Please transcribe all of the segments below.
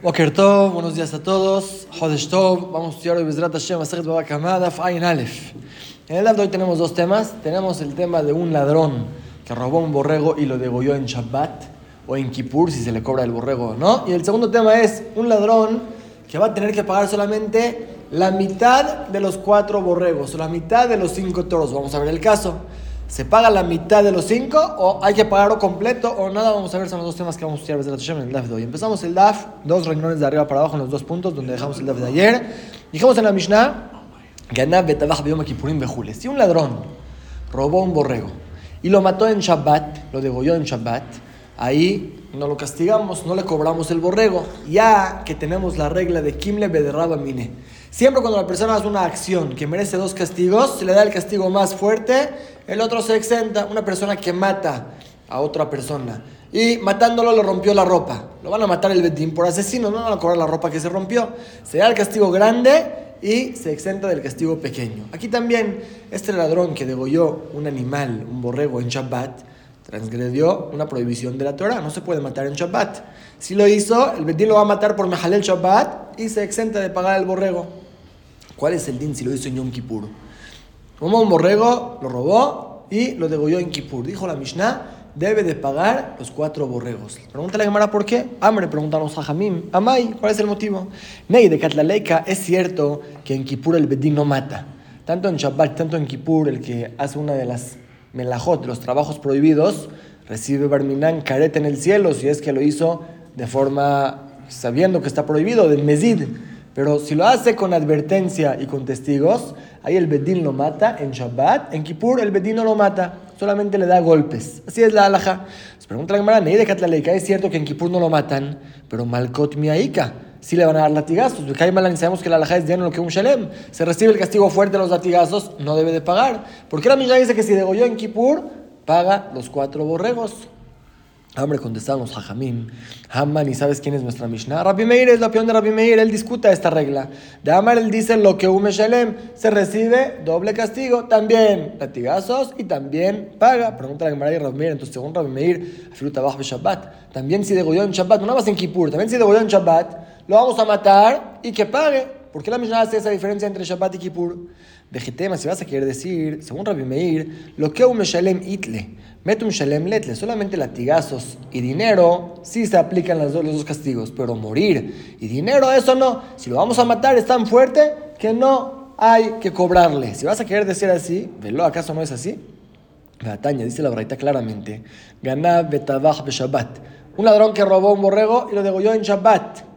Boker Tov, buenos días a todos. Hodesh Tov, vamos a estudiar hoy Bezrat Hashem, Masechet Baba Kamada, Fain Aleph. En el lado de hoy tenemos dos temas. Tenemos el tema de un ladrón que robó un borrego y lo degolló en Shabbat o en Kippur, si se le cobra el borrego no. Y el segundo tema es un ladrón que va a tener que pagar solamente la mitad de los cuatro borregos o la mitad de los cinco toros. Vamos a ver el caso. ¿Se paga la mitad de los cinco o hay que pagarlo completo o nada? Vamos a ver, son los dos temas que vamos a estudiar desde la Hashem en el DAF de hoy. Empezamos el DAF, dos renglones de arriba para abajo en los dos puntos donde dejamos el DAF de ayer. Dijimos en la Mishnah, si un ladrón robó un borrego y lo mató en Shabbat, lo degolló en Shabbat, ahí no lo castigamos, no le cobramos el borrego, ya que tenemos la regla de Kimle Bederraba Mine. Siempre cuando la persona hace una acción que merece dos castigos, se le da el castigo más fuerte, el otro se exenta. Una persona que mata a otra persona y matándolo le rompió la ropa. Lo van a matar el Betín por asesino, no van a cobrar la ropa que se rompió. Se da el castigo grande y se exenta del castigo pequeño. Aquí también, este ladrón que degolló un animal, un borrego en Shabbat, transgredió una prohibición de la Torah. No se puede matar en Shabbat. Si lo hizo, el Betín lo va a matar por Mehalel Shabbat y se exenta de pagar el borrego. ¿Cuál es el din si lo hizo en Yom Kippur? Tomó un borrego, lo robó y lo degolló en Kippur. Dijo la Mishnah, debe de pagar los cuatro borregos. Pregunta la Gemara por qué. Hambre, preguntamos a Jamim. Amay, ¿cuál es el motivo? Ney de Katlaleika, es cierto que en Kippur el Bedín no mata. Tanto en Shabbat, tanto en Kippur, el que hace una de las melajot, los trabajos prohibidos, recibe Barminan careta en el cielo si es que lo hizo de forma sabiendo que está prohibido, de Mezid. Pero si lo hace con advertencia y con testigos, ahí el Bedín lo mata en Shabbat, en Kippur el Bedín no lo mata, solamente le da golpes. Así es la alhaja. Se pregunta la Gemara, de Katlaleica, es cierto que en Kippur no lo matan, pero Malkot Miaika, sí le van a dar latigazos. sabemos que la alhaja es de lo que un shalem. Se recibe el castigo fuerte de los latigazos, no debe de pagar. Porque la Mishnah dice que si degolló en Kippur, paga los cuatro borregos. Hombre, contestamos Jajamim, Haman, ¿y sabes quién es nuestra Mishnah? Rabbi Meir es la opinión de Rabbi Meir, él discuta esta regla. De Amar él dice lo que un Shalem se recibe doble castigo, también latigazos y también paga. Pregunta a Gemara y Rabbi Meir, entonces según Rabbi Meir, Afilut de Shabbat, también si degolló en Shabbat, no nada en Kippur, también si degolló en Shabbat, lo vamos a matar y que pague. ¿Por qué la Mishnah hace esa diferencia entre Shabbat y Kippur? Vegetema, si vas a querer decir, según Rabbi Meir, lo que un Shalem itle un Shalem Letle, solamente latigazos y dinero, sí se aplican los dos, castigos, pero morir y dinero, eso no. Si lo vamos a matar es tan fuerte que no hay que cobrarle. Si vas a querer decir así, velo, ¿acaso no es así? Taña dice la braita claramente, Ganá betabach Shabbat. Un ladrón que robó un borrego y lo degolló en Shabbat.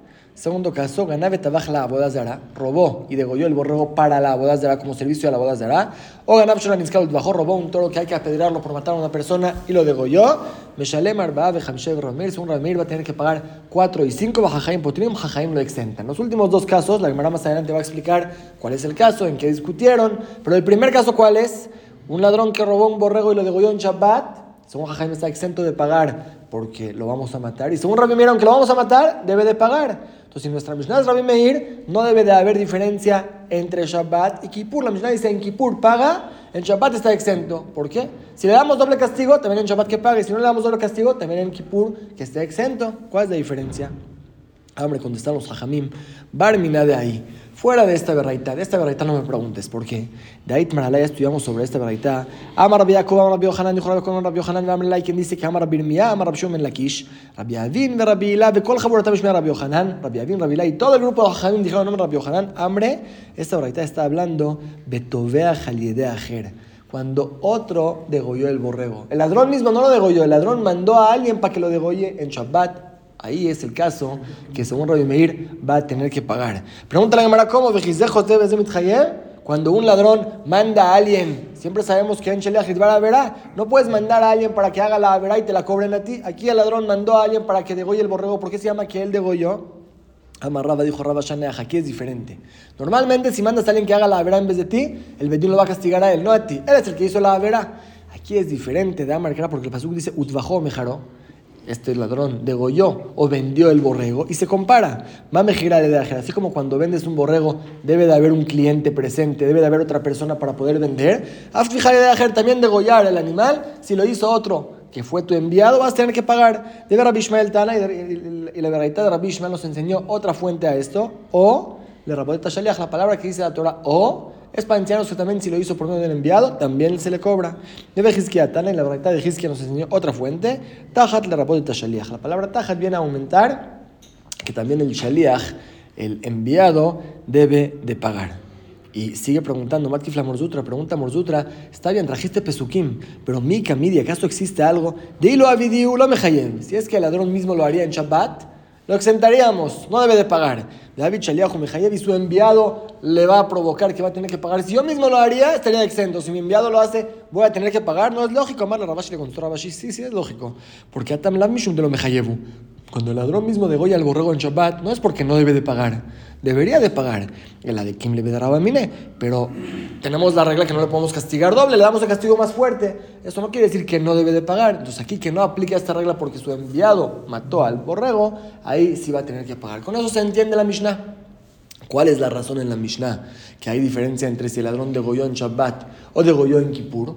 Segundo caso, Ganabe Tabaj la Abodazara, robó y degolló el borrego para la Abodazara como servicio a la Abodazara. O Ganab Sholan bajó, robó un toro que hay que apedrearlo por matar a una persona y lo degolló. Meshalem Arba Hamshev Ramir, según Ramir va a tener que pagar 4 y 5 Bajajaim Potrim, Jajaim lo exentan. Los últimos dos casos, la Gemara más adelante va a explicar cuál es el caso, en qué discutieron. Pero el primer caso, ¿cuál es? Un ladrón que robó un borrego y lo degolló en Shabbat. Según Jajaim está exento de pagar porque lo vamos a matar. Y según Rabbi Meir, aunque lo vamos a matar, debe de pagar. Entonces, en nuestra Mishnah de Rabbi Meir, no debe de haber diferencia entre Shabbat y Kippur. La Mishnah dice en Kippur paga, en Shabbat está exento. ¿Por qué? Si le damos doble castigo, también en Shabbat que pague. Si no le damos doble castigo, también en Kippur que esté exento. ¿Cuál es la diferencia? Hombre, contestaron los Hajamim. Barmina de ahí. Fuera de esta berraita, de esta berraita no me preguntes por qué. De ahí Maralaya estudiamos sobre esta berraita. Amar Rabbi Yaakov, Amar Rabbi Yohanan, dijo Rabbi Rabbi Yohanan, Amar Lai, quien dice que Amar Rabbi Irmiyah, Amar Rabbi Shimon Lakish, Rabbi Avin, Rabbi Ilah, de Kol Jaboratam Shmei Rabbi Yohanan, Rabbi Avin, Rabbi Ilah, y todo el grupo de Yohanan dijeron nombre Rabbi Yohanan, hambre, esta berraita está hablando Betovea Jaliede Ajer cuando otro degolló el borrego. El ladrón mismo no lo degolló, el ladrón mandó a alguien para que lo degolle en Shabbat Ahí es el caso que según Rabbi Meir va a tener que pagar. Pregunta la Gemara, ¿cómo? Cuando un ladrón manda a alguien, siempre sabemos que en la verá, no puedes mandar a alguien para que haga la verá y te la cobren a ti. Aquí el ladrón mandó a alguien para que degolle el borrego. ¿Por qué se llama que él degolló? Amarraba, dijo Rabba aquí es diferente. Normalmente, si mandas a alguien que haga la verá en vez de ti, el bedín lo va a castigar a él, no a ti. Él es el que hizo la verá. Aquí es diferente de Amar, porque el pasuk dice, Utbajó mejaro este ladrón degolló o vendió el borrego y se compara. Mame gira de Así como cuando vendes un borrego debe de haber un cliente presente, debe de haber otra persona para poder vender. Afijare de también degollar el animal si lo hizo otro que fue tu enviado, vas a tener que pagar. Debe Rabbi Ishmael Tana y, la verdad de Rabbi Ishmael nos enseñó otra fuente a esto. O, le Rabodeta Shaliach, la palabra que dice la Torah, o, es para enseñarnos que también si lo hizo por medio del enviado, también se le cobra. Debe Tana y la verdad de Hizkia nos enseñó otra fuente. Tajat le Rabodeta Shaliach. La palabra Tajat viene a aumentar que también el Shaliach, el enviado, debe de pagar. Y sigue preguntando, Matkifla Morzutra, pregunta Morzutra, está bien, trajiste Pesukim, pero Mika, Midi, ¿acaso existe algo? Dilo a lo Si es que el ladrón mismo lo haría en Shabbat, lo exentaríamos, no debe de pagar. David Shaliahu Mejayev y su enviado le va a provocar que va a tener que pagar. Si yo mismo lo haría, estaría exento. Si mi enviado lo hace, voy a tener que pagar. No es lógico. Amar la Rabashi le contestó Rabashi, sí, sí es lógico. Porque Atam Mishum de lo Mejayevu. Cuando el ladrón mismo degolla al borrego en Shabbat, no es porque no debe de pagar debería de pagar. La de Kim le Mine, pero tenemos la regla que no le podemos castigar doble, le damos el castigo más fuerte. Eso no quiere decir que no debe de pagar. Entonces aquí que no aplica esta regla porque su enviado mató al borrego, ahí sí va a tener que pagar. Con eso se entiende la Mishnah. ¿Cuál es la razón en la Mishnah? Que hay diferencia entre si el ladrón degolló en Shabbat o degolló en Kippur.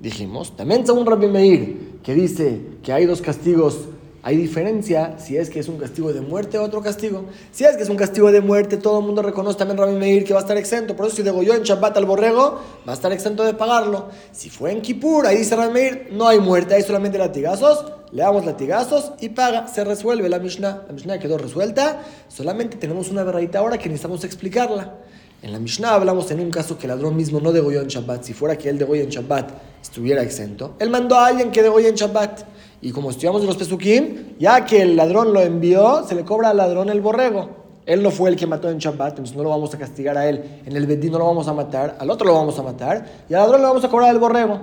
Dijimos, también según Rabbi Meir, que dice que hay dos castigos hay diferencia si es que es un castigo de muerte o otro castigo. Si es que es un castigo de muerte, todo el mundo reconoce también Rabbi Meir que va a estar exento. Por eso si degolló en Shabbat al borrego, va a estar exento de pagarlo. Si fue en Kippur, ahí dice Rabbi Meir, no hay muerte, hay solamente latigazos. Le damos latigazos y paga. Se resuelve la Mishnah. La Mishnah quedó resuelta. Solamente tenemos una verdadita ahora que necesitamos explicarla. En la Mishnah hablamos en un caso que el ladrón mismo no degolló en Shabbat. Si fuera que él degolló en Shabbat, estuviera exento. Él mandó a alguien que degolló en Shabbat. Y como estudiamos en los Pesukim, ya que el ladrón lo envió, se le cobra al ladrón el borrego. Él no fue el que mató en Shabbat, entonces no lo vamos a castigar a él. En el Bedín no lo vamos a matar, al otro lo vamos a matar, y al ladrón le vamos a cobrar el borrego.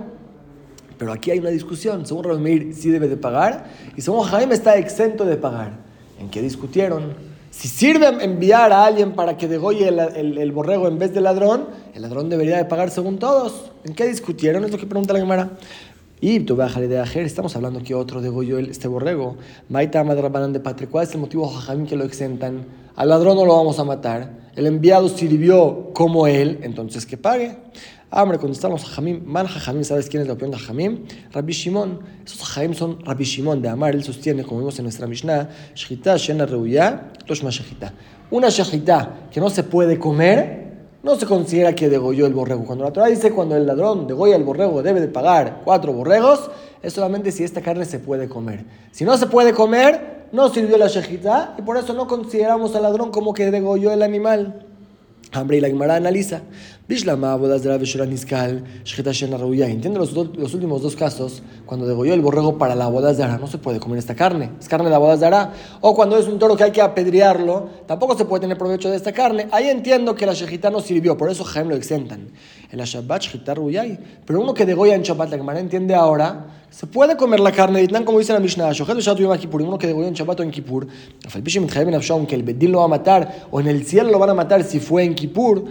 Pero aquí hay una discusión. Según Ramir, sí debe de pagar, y según Jaime está exento de pagar. ¿En qué discutieron? Si sirve enviar a alguien para que degolle el, el, borrego en vez del ladrón, el ladrón debería de pagar según todos. ¿En qué discutieron? Es lo que pregunta la Gemara. Y tú de Ajer, estamos hablando que otro degolló este borrego. Maita Madrabanan de Patre. ¿Cuál es el motivo, Jajamín, que lo exentan? Al ladrón no lo vamos a matar. El enviado sirvió como él, entonces que pague. Ah, hombre, contestamos Jajamín. Man Jajamín, ¿sabes quién es la opinión de Jajamín? Rabbi Shimon. Esos Jajamín son Rabbi Shimon de Amar. Él sostiene, como vimos en nuestra Mishnah, Shechita, Shena Reuya, Toshma Shechita. Una Shechita que no se puede comer no se considera que degolló el borrego. Cuando la Torah dice cuando el ladrón degolla el borrego debe de pagar cuatro borregos, es solamente si esta carne se puede comer. Si no se puede comer, no sirvió la shejita y por eso no consideramos al ladrón como que degolló el animal. Hambre y la Gemara analiza. Bodas la Niskal, Entiende los, los últimos dos casos, cuando degolló el borrego para la boda de Ara, no se puede comer esta carne, es carne de la boda de Ara. O cuando es un toro que hay que apedrearlo, tampoco se puede tener provecho de esta carne. Ahí entiendo que la Shechita no sirvió, por eso Jaime lo exentan. En la Shabbat, Shechita Ruyay. Pero uno que degolla en Shabbat, la Gemara entiende ahora se puede comer la carne de Itlan, como dice la Mishnah, uno que degolló en Shabbat o en Kippur, que el Bedín lo va a matar, o en el cielo lo van a matar si fue en Kippur,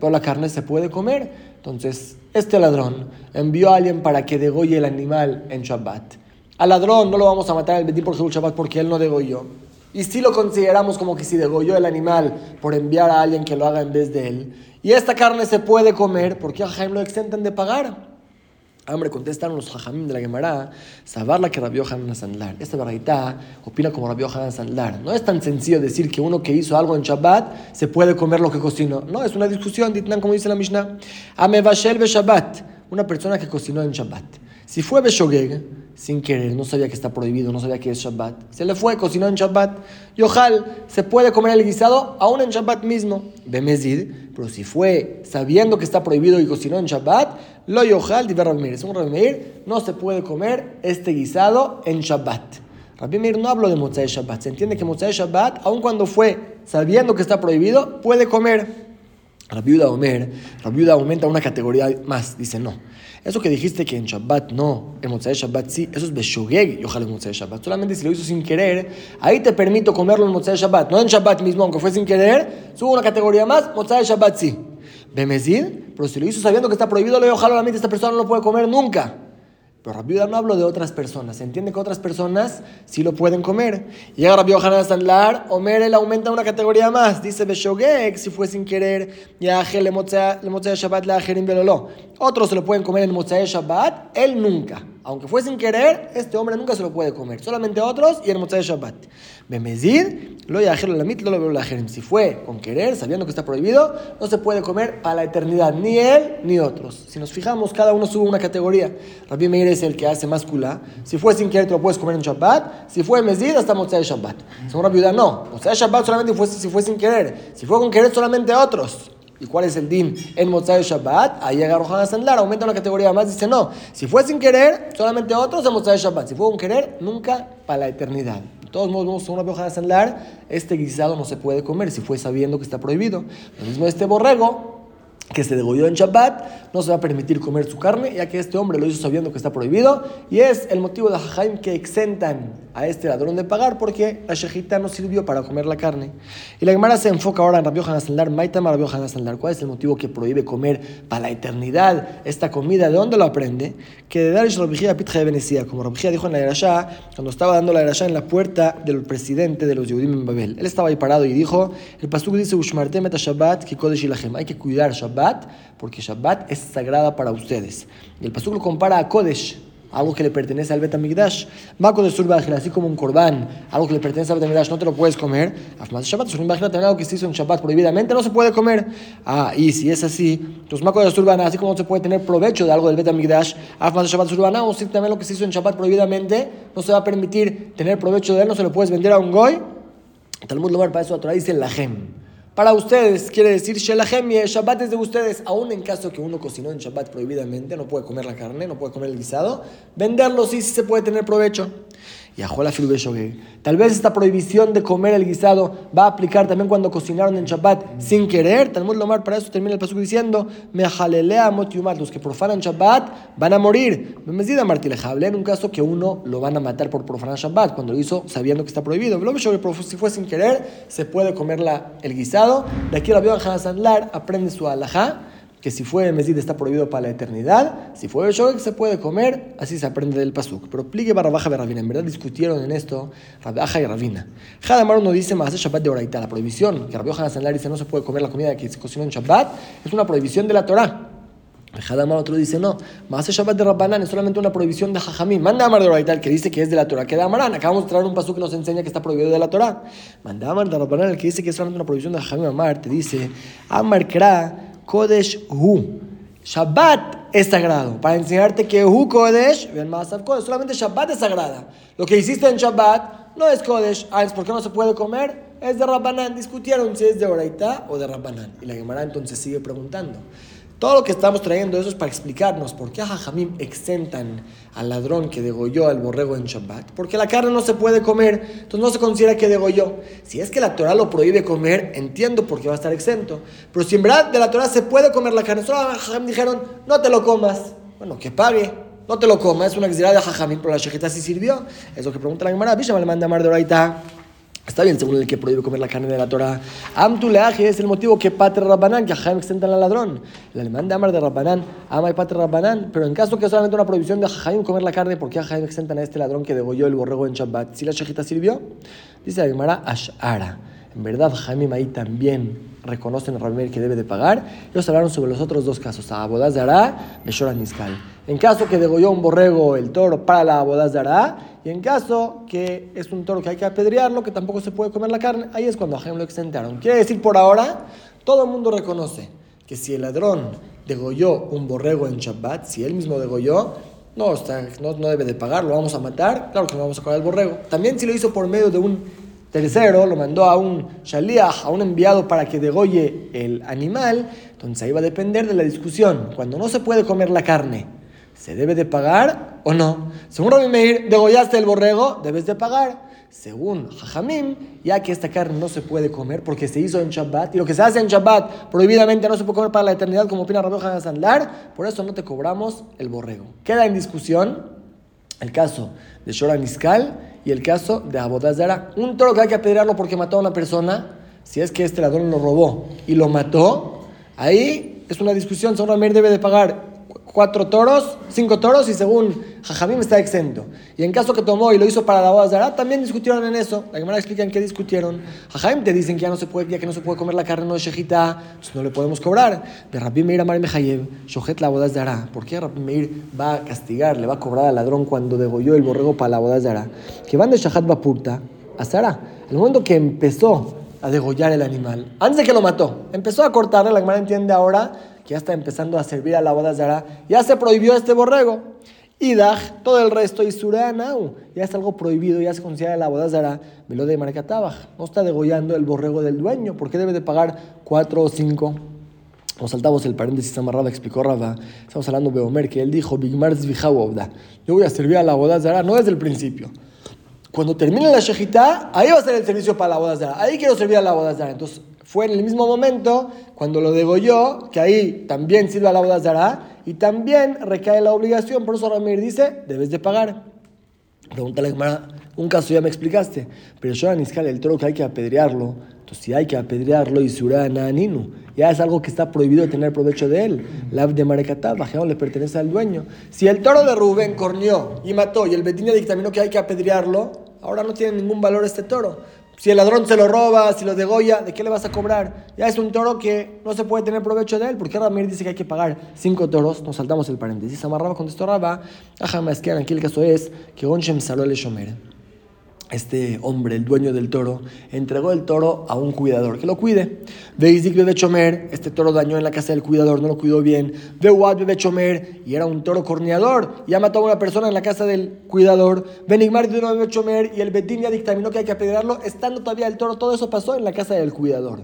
pero la carne se puede comer. Entonces, este ladrón envió a alguien para que degolle el animal en Shabbat. Al ladrón no lo vamos a matar en el Bedín por Shabbat porque él no degolló. Y si lo consideramos como que si degolló el animal por enviar a alguien que lo haga en vez de él. Y esta carne se puede comer porque a Jaime lo exentan de pagar. Hombre, contestaron los jajamim de la Gemara, saber la que Rabbi Hanan Sandlar. Esta verdad opina como Rabbi Hanan Sandlar. No es tan sencillo decir que uno que hizo algo en Shabbat se puede comer lo que cocinó. No, es una discusión, como dice la Mishnah. Amevashel be Shabbat, una persona que cocinó en Shabbat. Si fue Beshogeg, sin querer, no sabía que está prohibido, no sabía que es Shabbat, se le fue, cocinó en Shabbat. Y ojal, se puede comer el guisado aún en Shabbat mismo. Bemezid, pero si fue sabiendo que está prohibido y cocinó en Shabbat, lo yohal di Rabbi Según Rabbi Meir, no se puede comer este guisado en Shabbat. Rabbi Meir no habló de Motzai Shabbat. Se entiende que Motzai Shabbat, aun cuando fue sabiendo que está prohibido, puede comer. Rabbi Uda Omer, Rabbi aumenta una categoría más. Dice, no. Eso que dijiste que en Shabbat no, en Motzai Shabbat sí, eso es Beshogeg y ojalá en Motzai Shabbat. Solamente si lo hizo sin querer, ahí te permito comerlo en Motzai Shabbat. No en Shabbat mismo, aunque fue sin querer, subo una categoría más, Motzai Shabbat sí. Bemezid, pero si lo hizo sabiendo que está prohibido, lo ojalá la mente esta persona no lo puede comer nunca. Pero Rabbi no hablo de otras personas. Se entiende que otras personas sí lo pueden comer. Y llega Rabbi Yohanan Sandlar, Omer él aumenta una categoría más. Dice Beshogek, si fue sin querer, ya le Motzea Shabbat la Ajerim Belolo. Otros se lo pueden comer en Motzea Shabbat, él nunca. Aunque fue sin querer, este hombre nunca se lo puede comer. Solamente otros y el Motzai Shabbat. Bemezid, lo la mit, lo lo Si fue con querer, sabiendo que está prohibido, no se puede comer para la eternidad, ni él ni otros. Si nos fijamos, cada uno sube una categoría. Rabbi Meir es el que hace más Si fue sin querer, te lo puedes comer en Shabbat. Si fue Mezid, hasta Motzai Shabbat. Según Rabbi no. Motzai Shabbat solamente si fue sin querer. Si fue con querer, solamente otros. ¿Y cuál es el din en Motzai Shabbat? Ahí Rohan Sandlar, aumenta una categoría más, dice no. Si fue sin querer, solamente otros en Motzai Shabbat. Si fue con querer, nunca para la eternidad. De todos modos, según Rohan Sandlar, este guisado no se puede comer si fue sabiendo que está prohibido. Lo mismo este borrego, que se degolló en Shabbat, no se va a permitir comer su carne, ya que este hombre lo hizo sabiendo que está prohibido, y es el motivo de Jajaim que exentan a este ladrón de pagar, porque la shejita no sirvió para comer la carne. Y la Gemara se enfoca ahora en Rabbi Yohanan Sandar, Maitama Rabbi Yohanan Sandar, ¿cuál es el motivo que prohíbe comer para la eternidad esta comida? ¿De dónde lo aprende? Que de Darish Rabijía Pitja de Venecia, como Rabijía dijo en la Erashá, cuando estaba dando la Erashá en la puerta del presidente de los Yehudim en Babel. Él estaba ahí parado y dijo, el pasuk dice, Ushmartem Shabbat, hay que cuidar Shabbat porque Shabbat es sagrada para ustedes. Y el Pasuk lo compara a Kodesh, algo que le pertenece al Betamigdash. Mako de Surbágil, así como un corbán, algo que le pertenece al Betamigdash, no te lo puedes comer. Afmas Shabbat, Surbágil también algo que se hizo en Shabbat prohibidamente, no se puede comer. Ah, y si es así, entonces Mako de Surbana, así como no se puede tener provecho de algo del Betamigdash, Afmas Shabbat Surbana, o si también lo que se hizo en Shabbat prohibidamente, no se va a permitir tener provecho de él, no se lo puedes vender a un goy. Talmud Lomar para eso otra dice la gem para ustedes, quiere decir Shelahem y Shabbat es de ustedes, aún en caso que uno cocinó en Shabbat prohibidamente, no puede comer la carne, no puede comer el guisado, venderlo sí, sí se puede tener provecho. Y Ajola Tal vez esta prohibición de comer el guisado va a aplicar también cuando cocinaron en Shabbat sin querer. Talmud Lomar para eso termina el paso diciendo: Me jalelea Los que profanan Shabbat van a morir. Me decida Martilejable en un caso que uno lo van a matar por profanar Shabbat, cuando lo hizo sabiendo que está prohibido. Si fue sin querer, se puede comer el guisado. De aquí la vio Sanlar, aprende su alajá que si fue Mesid está prohibido para la eternidad, si fue Shogek se puede comer, así se aprende del Pasuk. Pero pligue Barrabaja de Ravina, en verdad discutieron en esto Rabaja y Ravina. Hadamar uno dice más Shabbat de Oraita, la prohibición, que Rabbi Hanan dice no se puede comer la comida que se cocinó en Shabbat, es una prohibición de la Torah. Hadamar otro dice no, más Shabbat de Rabbanan es solamente una prohibición de Jajamim. Manda Amar de Oraita, el que dice que es de la Torah, que de Amarán. Acabamos de traer un pasuk que nos enseña que está prohibido de la Torah. Manda Amar de Rabbanan, el que dice que es solamente una prohibición de Jajamim. Amar te dice, Amar Kra. Kodesh Hu. Shabbat es sagrado. Para enseñarte que Hu Kodesh, solamente Shabbat es sagrada. Lo que hiciste en Shabbat no es Kodesh. Ah, ¿por qué no se puede comer? Es de Rabbanán. Discutieron si es de Oraita o de Rabbanán. Y la Gemara entonces sigue preguntando. Todo lo que estamos trayendo eso es para explicarnos por qué a Jajamim exentan al ladrón que degolló al borrego en Shabbat. Porque la carne no se puede comer, entonces no se considera que degolló. Si es que la Torah lo prohíbe comer, entiendo por qué va a estar exento. Pero si en verdad de la Torah se puede comer la carne, solo a Jajamim dijeron, no te lo comas. Bueno, que pague. No te lo comas, es una exilada de Jajamim, pero la shejita sí sirvió. Es lo que pregunta la Gemara. Bisha le manda a Mar de Está bien, según el que prohíbe comer la carne de la Torah. Amtuleaje es el motivo que Patre Rabbanán, que Jaim exentan al ladrón. El alemán de Amar de Rabbanán, ama y Patre Rabbanán. Pero en caso que solamente una prohibición de Jaim comer la carne, ¿por qué Jaim exentan a este ladrón que degolló el borrego en Shabbat? Si la shejita sirvió, dice la Gemara Ashara. En verdad, Jaime ahí también reconocen a Rabbi que debe de pagar. Ellos hablaron sobre los otros dos casos, a Abodaz de Ará, Beshora Niskal. En caso que degolló un borrego el toro para la Abodaz de Ará, y en caso que es un toro que hay que apedrearlo, que tampoco se puede comer la carne, ahí es cuando a lo exentaron. Quiere decir, por ahora, todo el mundo reconoce que si el ladrón degolló un borrego en Shabbat, si él mismo degolló, no, no, no, debe de pagar, lo vamos a matar, claro que no vamos a comer el borrego. También si lo hizo por medio de un tercero, lo mandó a un shaliach, a un enviado para que degolle el animal, entonces ahí va a depender de la discusión. Cuando no se puede comer la carne, ¿se debe de pagar o no? Según Rabbi Meir, degollaste el borrego, debes de pagar. Según Jajamim, ya que esta carne no se puede comer porque se hizo en Shabbat, y lo que se hace en Shabbat prohibidamente no se puede comer para la eternidad, como opina Rabbi Sandlar, por eso no te cobramos el borrego. Queda en discusión el caso de Shora Niskal y el caso de Abodazara. Un toro que hay que apedrearlo porque mató a una persona, si es que este ladrón lo robó y lo mató, ahí es una discusión. Solo Amir debe de pagar cuatro toros, cinco toros y según Jajamim está exento. Y en caso que tomó y lo hizo para la boda Zara, también discutieron en eso. La Gemara explica en qué discutieron. Jajamim te dicen que ya no se puede, ya que no se puede comer la carne no de Shejita, pues no le podemos cobrar. De Rabbi Meir Amar Mejayev, Shohet la boda Zara. ¿Por qué Rabbi Meir va a castigar, le va a cobrar al ladrón cuando degolló el borrego para la boda Zara? Que van de Shahat Bapurta a Zara. El momento que empezó a degollar el animal, antes de que lo mató, empezó a cortarle, la Gemara entiende ahora que ya está empezando a servir a la boda Zara, ya se prohibió este borrego. Y Daj, todo el resto, y Suranau, ya es algo prohibido, ya se considera la boda Zara, me lo de Marcatabaj. No está degollando el borrego del dueño, ¿por qué debe de pagar cuatro o cinco? Nos saltamos el paréntesis amarrado, explicó Raba. Estamos hablando de Omer, que él dijo, Bigmar Yo voy a servir a la boda Zara, no desde el principio. Cuando termine la shejitá, ahí va a ser el servicio para la boda Zara. Ahí quiero servir a la boda Zara. Entonces, fue en el mismo momento, cuando lo degolló, que ahí también sirve a la boda Zara y también recae la obligación. Por eso Ramir dice, debes de pagar. Pregúntale, un caso ya me explicaste, pero yo Niscal, el toro que hay que apedrearlo, entonces si hay que apedrearlo y surana ninu, ya es algo que está prohibido tener provecho de él. La de Marecatá, le pertenece al dueño. Si el toro de Rubén cornió y mató y el Betín dictaminó que hay que apedrearlo, ahora no tiene ningún valor este toro. Si el ladrón se lo roba, si lo degolla, ¿de qué le vas a cobrar? Ya es un toro que no se puede tener provecho de él, porque Ramir dice que hay que pagar cinco toros. Nos saltamos el paréntesis. Amarraba contestó Raba, más que aquí el caso es que Onshem saló el Shomer este hombre, el dueño del toro, entregó el toro a un cuidador que lo cuide. Veizik bebe chomer, este toro dañó en la casa del cuidador, no lo cuidó bien. Veuad bebe chomer, y era un toro corneador, ya mató a una persona en la casa del cuidador. Benigmar de chomer, y el Betín ya dictaminó que hay que apedrearlo, estando todavía el toro. Todo eso pasó en la casa del cuidador.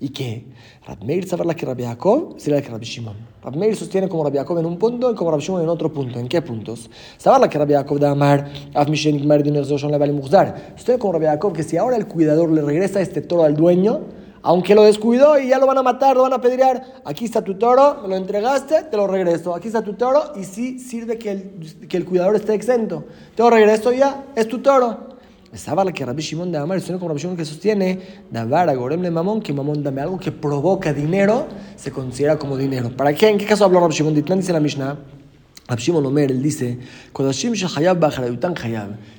¿Y qué? Rabmeir sabe la que Rabbi Jacob, la que Rabbi Shimon. Rabmeir sostiene como Rabbi Jacob en un punto y como Rabbi Shimon en otro punto. ¿En qué puntos? Sabe la que Rabbi Jacob da amar, Mishen Igmar de le vale Muzdar. Sostiene como Rabbi Jacob que si ahora el cuidador le regresa este toro al dueño, aunque lo descuidó y ya lo van a matar, lo van a pedrear, aquí está tu toro, me lo entregaste, te lo regreso. Aquí está tu toro y sí sirve que el, que el cuidador esté exento. Te lo regreso ya, es tu toro. Estaba que Rabbi Shimon de Amar, como Rabbi Shimon que sostiene, Davar, Goremle Mamón, que Mamón dame algo que provoca dinero, se considera como dinero. ¿Para qué? ¿En qué caso habló Rabbi Shimon? Dice la Mishnah. Rabbi Shimon Omer, él dice,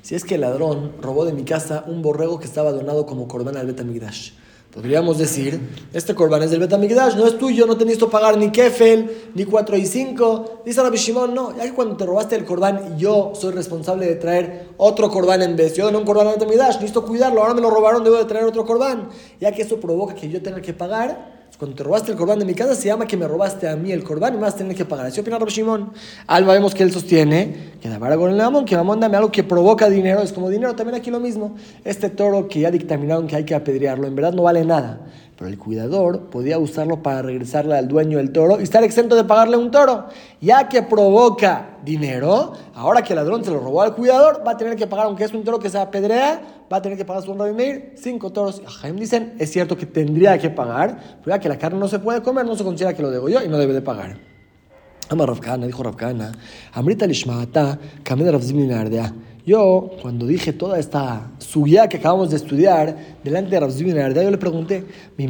si es que el ladrón robó de mi casa un borrego que estaba donado como corbán al Betamigdash. Podríamos decir, este corbán es del Betamigdash, no es tuyo, no te necesito pagar ni kefel, ni 4 y 5. Dice Rabbi Shimon, no, ya que cuando te robaste el corbán, yo soy responsable de traer otro corbán en vez. Yo doné un corbán al Betamigdash, necesito cuidarlo, ahora me lo robaron, debo de traer otro corbán. Ya que eso provoca que yo tenga que pagar, cuando te robaste el corbán de mi casa, se llama que me robaste a mí el corbán y me vas a tener que pagar. Así opina Rabbi Shimon. Alba vemos que él sostiene que la vara con el mamón, que mamón dame algo que provoca dinero. Es como dinero, también aquí lo mismo. Este toro que ya dictaminaron que hay que apedrearlo, en verdad no vale nada. Pero el cuidador podía usarlo para regresarle al dueño del toro y estar exento de pagarle un toro. Ya que provoca dinero, ahora que el ladrón se lo robó al cuidador, va a tener que pagar, aunque es un toro que se apedrea, va a tener que pagar su honra de cinco toros. Jaim dicen, es cierto que tendría que pagar, pero ya que la carne no se puede comer, no se considera que lo debo yo y no debe de pagar. Amar Rafkana, dijo Rafkana, Amrita Lishmaata, Kamena Ravzimni Ardea. Yo, cuando dije toda esta suya que acabamos de estudiar delante de Rabbi Ardea, yo le pregunté, ¿mi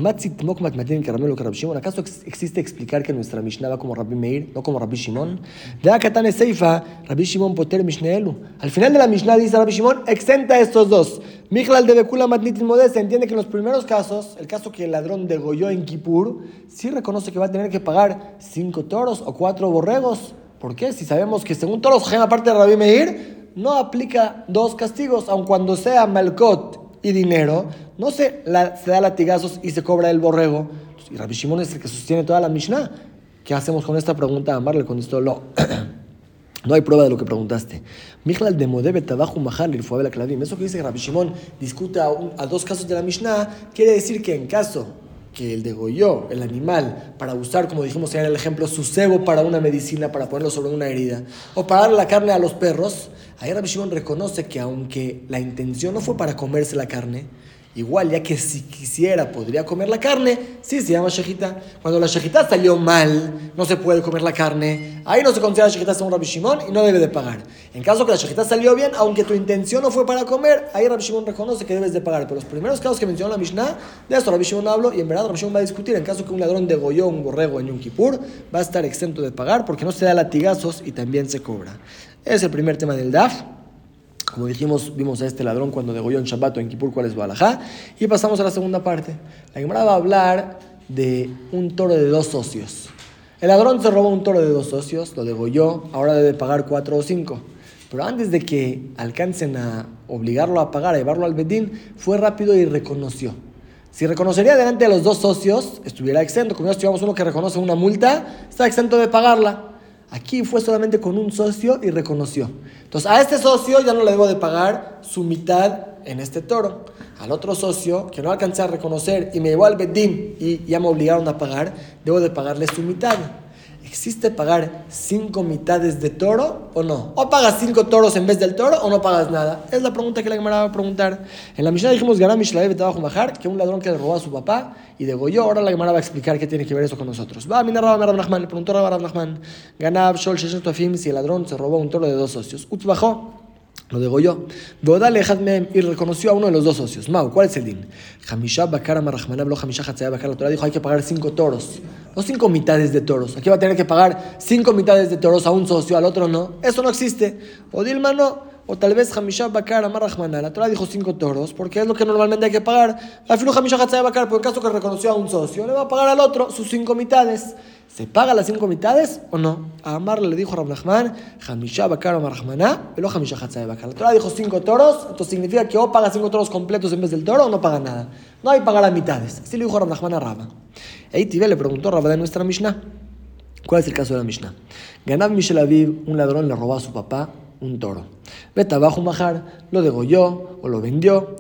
caramelo que? ¿Acaso existe explicar que nuestra Mishnah va como Rabbi Meir, no como Rabbi Shimon? De Akatane Seifa, Rabbi Shimon poter Mishnaelu. Al final de la Mishnah dice Rabbi Shimon, exenta estos dos. Michlal de Bekula Matnitin Modesta entiende que en los primeros casos, el caso que el ladrón degolló en Kippur, sí reconoce que va a tener que pagar cinco toros o cuatro borregos. ¿Por qué? Si sabemos que según todos los aparte de Rabbi Meir, no aplica dos castigos, aun cuando sea malcot y dinero, no se, se da latigazos y se cobra el borrego. Y Rabbi Shimon es el que sostiene toda la Mishnah. ¿Qué hacemos con esta pregunta? Amar le contestó, no. No hay prueba de lo que preguntaste. Mijlal de Modebe Tabajo Mahal la. Eso que dice Rabbi Shimon discute a, a, dos casos de la Mishnah, quiere decir que en caso que el degolló el animal para usar, como dijimos en el ejemplo, su cebo para una medicina, para ponerlo sobre una herida, o para darle la carne a los perros, ahí Rabbi Shimon reconoce que aunque la intención no fue para comerse la carne, Igual, ya que si quisiera podría comer la carne, sí se llama shejita. Cuando la shejita salió mal, no se puede comer la carne, ahí no se considera shejita según Rabbi Shimon y no debe de pagar. En caso que la shejita salió bien, aunque tu intención no fue para comer, ahí Rabbi Shimon reconoce que debes de pagar. Pero los primeros casos que mencionó la Mishnah, de esto Rabbi Shimon habló y en verdad Rabbi Shimon va a discutir. En caso que un ladrón degolló un borrego en Yom Kippur, va a estar exento de pagar porque no se da latigazos y también se cobra. Es el primer tema del DAF. Como dijimos, vimos a este ladrón cuando degolló en Shabbat en Kippur cuál es Balajá. Y pasamos a la segunda parte. La Gemara va a hablar de un toro de dos socios. El ladrón se robó un toro de dos socios, lo degolló, ahora debe pagar cuatro o cinco. Pero antes de que alcancen a obligarlo a pagar, a llevarlo al Bedín, fue rápido y reconoció. Si reconocería delante de los dos socios, estuviera exento. Como ya estudiamos uno que reconoce una multa, está exento de pagarla. Aquí fue solamente con un socio y reconoció. Entonces, a este socio ya no le debo de pagar su mitad en este toro. Al otro socio, que no alcancé a reconocer y me llevó al Bedín y ya me obligaron a pagar, debo de pagarle su mitad. ¿Existe pagar cinco mitades de toro o no? ¿O pagas cinco toros en vez del toro o no pagas nada? Es la pregunta que la Gemara va a preguntar. En la Mishnah dijimos que un ladrón que le robó a su papá y degolló. Ahora la Gemara va a explicar qué tiene que ver eso con nosotros. Va a minar Rab Nachman, le preguntó Rab Nachman, Ganab Shol si el ladrón se robó un toro de dos socios. Utz bajó lo degolló. Y reconoció a uno de los dos socios. Mau, ¿cuál es el din? Hamisha Bakara Marrahmaná, lo Hamisha Hatzaya Bakara. La Torah dijo hay que pagar cinco toros. No cinco mitades de toros. Aquí va a tener que pagar cinco mitades de toros a un socio, al otro no. Eso no existe. O Dilma no. O tal vez Hamisha Bakara Marrahmaná. La Torah dijo cinco toros porque es lo que normalmente hay que pagar. La filu Hamisha Hatzaya Bakara, por el caso que reconoció a un socio, le va a pagar al otro sus cinco mitades. ¿Se paga las cinco mitades o no? A Amar le dijo a Rabnachman, Hamisha Bakar Marahmaná, pero Hamisha Hatzai Bakar. La Torah dijo cinco toros, entonces significa que o paga cinco toros completos en vez del toro o no paga nada. No hay pagar a mitades. Así le dijo Rabnachman a Rabba. Eitibe le preguntó a Rabba de nuestra Mishnah. ¿Cuál es el caso de la Mishnah? Ganav Mishel Aviv, un ladrón le robó a su papá un toro. Vete abajo Majar, lo degolló o lo vendió.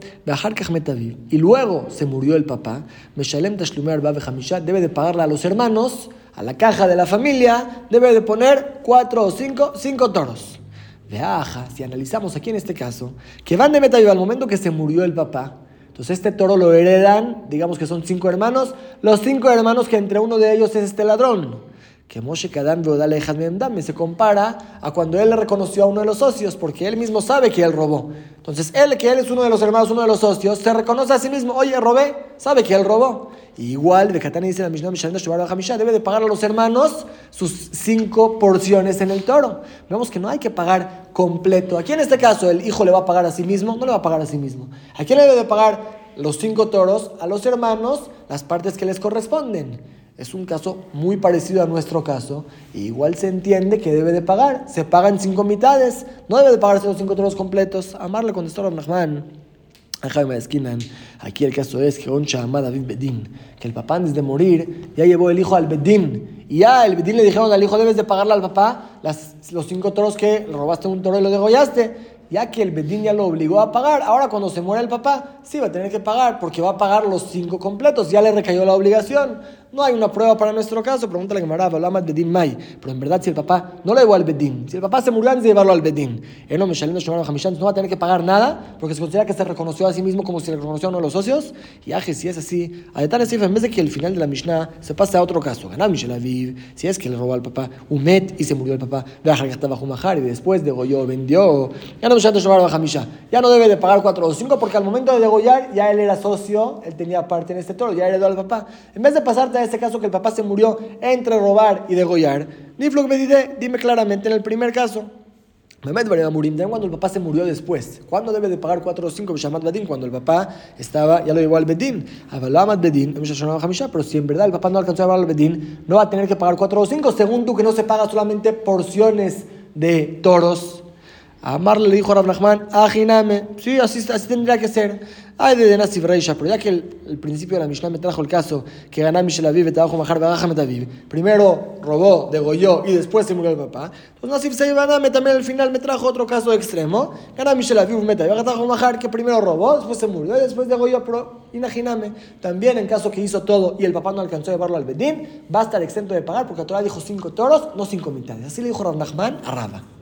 Y luego se murió el papá. Meshalem Tashlumer debe de pagarle a los hermanos a la caja de la familia debe de poner cuatro o cinco, cinco toros. De aja, si analizamos aquí en este caso, que van de Metaviv al momento que se murió el papá, entonces este toro lo heredan, digamos que son cinco hermanos, los cinco hermanos que entre uno de ellos es este ladrón que Moshe Kadam Dale Dame se compara a cuando él le reconoció a uno de los socios, porque él mismo sabe que él robó. Entonces, él, que él es uno de los hermanos, uno de los socios, se reconoce a sí mismo, oye, robé, sabe que él robó. igual, de Katani dice la Mishnah, debe de pagar a los hermanos sus cinco porciones en el toro. Vemos que no hay que pagar completo. Aquí en este caso, el hijo le va a pagar a sí mismo, no le va a pagar a sí mismo. ¿A quién le debe de pagar los cinco toros? A los hermanos, las partes que les corresponden. Es un caso muy parecido a nuestro caso. igual se entiende que debe de pagar. Se pagan cinco mitades. No debe de pagarse los cinco toros completos. Amarle contestó a Nachman. Aquí el caso es que Oncha ama David Bedín, que el papá antes de morir ya llevó el hijo al Bedín. Y ya el Bedín le dijeron al hijo, debes de pagarle al papá las, los cinco toros que robaste un toro y lo degollaste ya que el Bedín ya lo obligó a pagar, ahora cuando se muere el papá, sí va a tener que pagar, porque va a pagar los cinco completos, ya le recayó la obligación. No hay una prueba para nuestro caso, pregúntale a Gemara, Balamat Bedín May. Pero en verdad, si el papá no lo llevó al Bedín, si el papá se murió antes de llevarlo al Bedín, no me no va a tener que pagar nada, porque se considera que se reconoció a sí mismo como si le reconoció a uno de los socios. Y aje, si es así, a detalles en vez de que el final de la Mishnah se pase a otro caso, ganar Michel Aviv, si es que le robó al papá un met y se murió el papá, y después degolló, vendió, ya no ya no debe de pagar cuatro o cinco porque al momento de degollar ya él era socio, él tenía parte en este toro, ya heredó al papá. En vez de pasarte a este caso que el papá se murió entre robar y degollar, Niflok me dice, dime claramente en el primer caso. Cuando el papá se murió después. ¿Cuándo debe de pagar cuatro o cinco Bedín? Cuando el papá estaba, ya lo llevó al Bedín. Bedín, pero si en verdad el papá no alcanzó a llevar al Bedín, no va a tener que pagar cuatro o cinco, según tú que no se paga solamente porciones de toros Amar le dijo a Rav Ajiname, sí, así, así tendría que ser. Ay, de Nasif Reisha, pero ya que el, principio de la Mishnah me trajo el caso que ganá Mishel Aviv, te bajo Majar, Aviv, primero robó, degolló y después se murió el papá. Pues Nasif Seibaname también al final me trajo otro caso extremo. Ganá Mishel Aviv, Meta, bajo Majar, que primero robó, después se murió y después degolló, pero imagíname, también en caso que hizo todo y el papá no alcanzó a llevarlo al Bedín, va a estar exento de pagar porque la Torah dijo cinco toros, no cinco mitades. Así le dijo Rav a Raba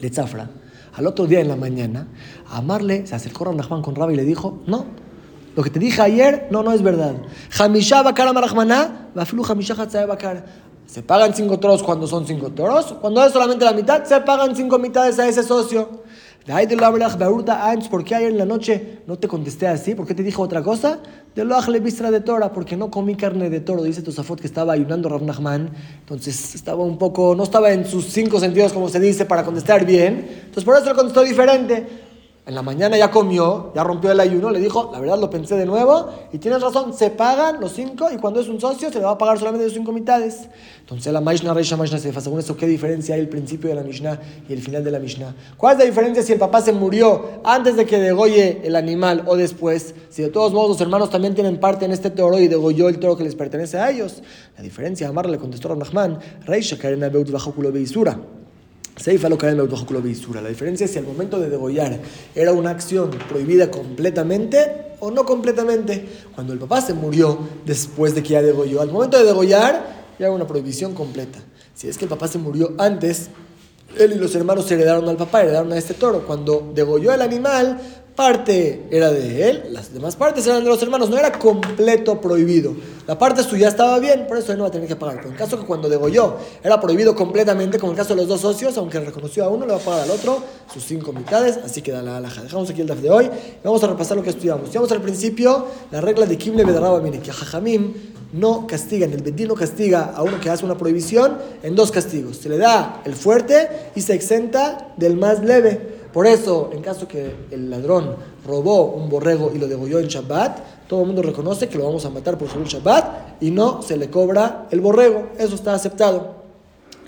le zafra. Al otro día en la mañana, Amarle se acercó a Nachman con Rabbi y le dijo, no, lo que te dije ayer, no, no es verdad. Se pagan cinco toros cuando son cinco toros. Cuando es solamente la mitad, se pagan cinco mitades a ese socio. ¿Por qué ayer en la noche no te contesté así? ¿Por qué te dije otra cosa? De lo bistra de tora, porque no comí carne de toro. Dice Tosafot que estaba ayunando Rav Nachman. Entonces estaba un poco, no estaba en sus cinco sentidos, como se dice, para contestar bien. Entonces por eso le contestó diferente. En la mañana ya comió, ya rompió el ayuno, le dijo, la verdad lo pensé de nuevo y tienes razón, se pagan los cinco y cuando es un socio se le va a pagar solamente los cinco mitades. Entonces la Mishnah Reisha Mishnah Sefa, según eso, ¿qué diferencia hay el principio de la Mishnah y el final de la Mishnah? ¿Cuál es la diferencia si el papá se murió antes de que degolle el animal o después? Si de todos modos los hermanos también tienen parte en este toro y degolló el toro que les pertenece a ellos. La diferencia, Amar le contestó a Rahman, Reisha Karena Beut Bajokulo Beisura. La diferencia es si al momento de degollar era una acción prohibida completamente o no completamente. Cuando el papá se murió después de que ya degolló, al momento de degollar ya era una prohibición completa. Si es que el papá se murió antes, él y los hermanos heredaron al papá, heredaron a este toro. Cuando degolló el animal, parte era de él, las demás partes eran de los hermanos, no era completo prohibido. La parte suya estaba bien, por eso él no va a tener que pagar. Pero en caso que cuando degolló era prohibido completamente, como el caso de los dos socios, aunque reconoció a uno, le va a pagar al otro sus cinco mitades, así queda la alhaja. Dejamos aquí el DAF de hoy vamos a repasar lo que estudiamos. Estudiamos al principio la regla de Kimle Bedarraba Mini, que Jajamim no castigan, el Bedín no castiga a uno que hace una prohibición en dos castigos. Se le da el fuerte y se exenta del más leve. Por eso, en caso que el ladrón robó un borrego y lo degolló en Shabbat, todo el mundo reconoce que lo vamos a matar por el Shabbat y no se le cobra el borrego. Eso está aceptado.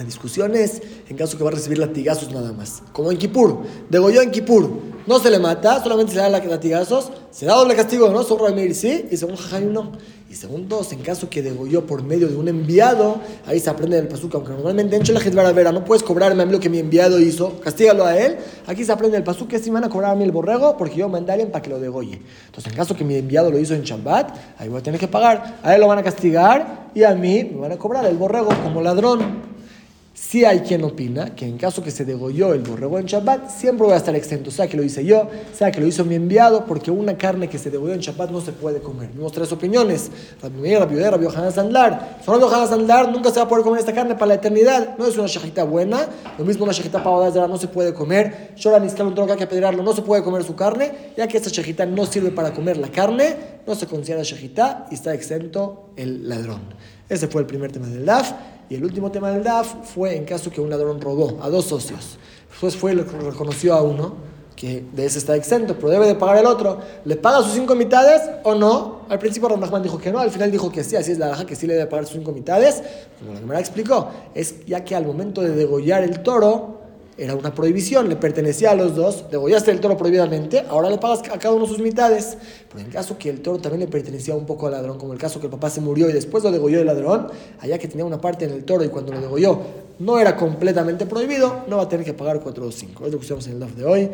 La discusión es en caso que va a recibir latigazos nada más. Como en Kippur. Degolló en Kippur. No se le mata, solamente se le da latigazos. Se da doble castigo, ¿no? Según Ramir sí, y según Jajayim no. Y según dos, en caso que degolló por medio de un enviado, ahí se aprende del pasuca, aunque normalmente en la Vera no puedes cobrarme a mí lo que mi enviado hizo, castígalo a él. Aquí se aprende el pasuca que si van a cobrar a mí el borrego porque yo mandé a alguien para que lo degolle. Entonces, en caso que mi enviado lo hizo en Shabbat, ahí voy a tener que pagar. A él lo van a castigar y a mí me van a cobrar el borrego como ladrón. Si hay quien opina que en caso que se degolló el borrego en Shabbat, siempre voy a estar exento, sea que lo hice yo, sea que lo hizo mi enviado, porque una carne que se degolló en Shabbat no se puede comer. Vimos tres opiniones, Rabbi Meir, Rabbi Rabbi Yohanan Sandlar. Solo Yohanan Sandlar nunca se va a poder comer esta carne para la eternidad. No es una shajita buena, lo mismo una shajita para no se puede comer. Shora Niskal, un que apedrearlo, no se puede comer su carne, ya que esta shajita no sirve para comer la carne, no se considera shajita y está exento el ladrón. Ese fue el primer tema del DAF. Y el último tema del DAF fue en caso que un ladrón robó a dos socios. Después fue, lo reconoció a uno, que de ese está exento, pero debe de pagar el otro. ¿Le paga sus cinco mitades o no? Al principio Ramahman dijo que no, al final dijo que sí, así es la baja, que sí le debe pagar sus cinco mitades. Como la me explicó, es ya que al momento de degollar el toro, era una prohibición, le pertenecía a los dos, degollaste el toro prohibidamente, ahora le pagas a cada uno sus mitades. Pero en caso que el toro también le pertenecía un poco al ladrón, como el caso que el papá se murió y después lo degolló el ladrón, allá que tenía una parte en el toro y cuando lo degolló no era completamente prohibido, no va a tener que pagar 4 o 5. Es lo que usamos en el DAF de hoy.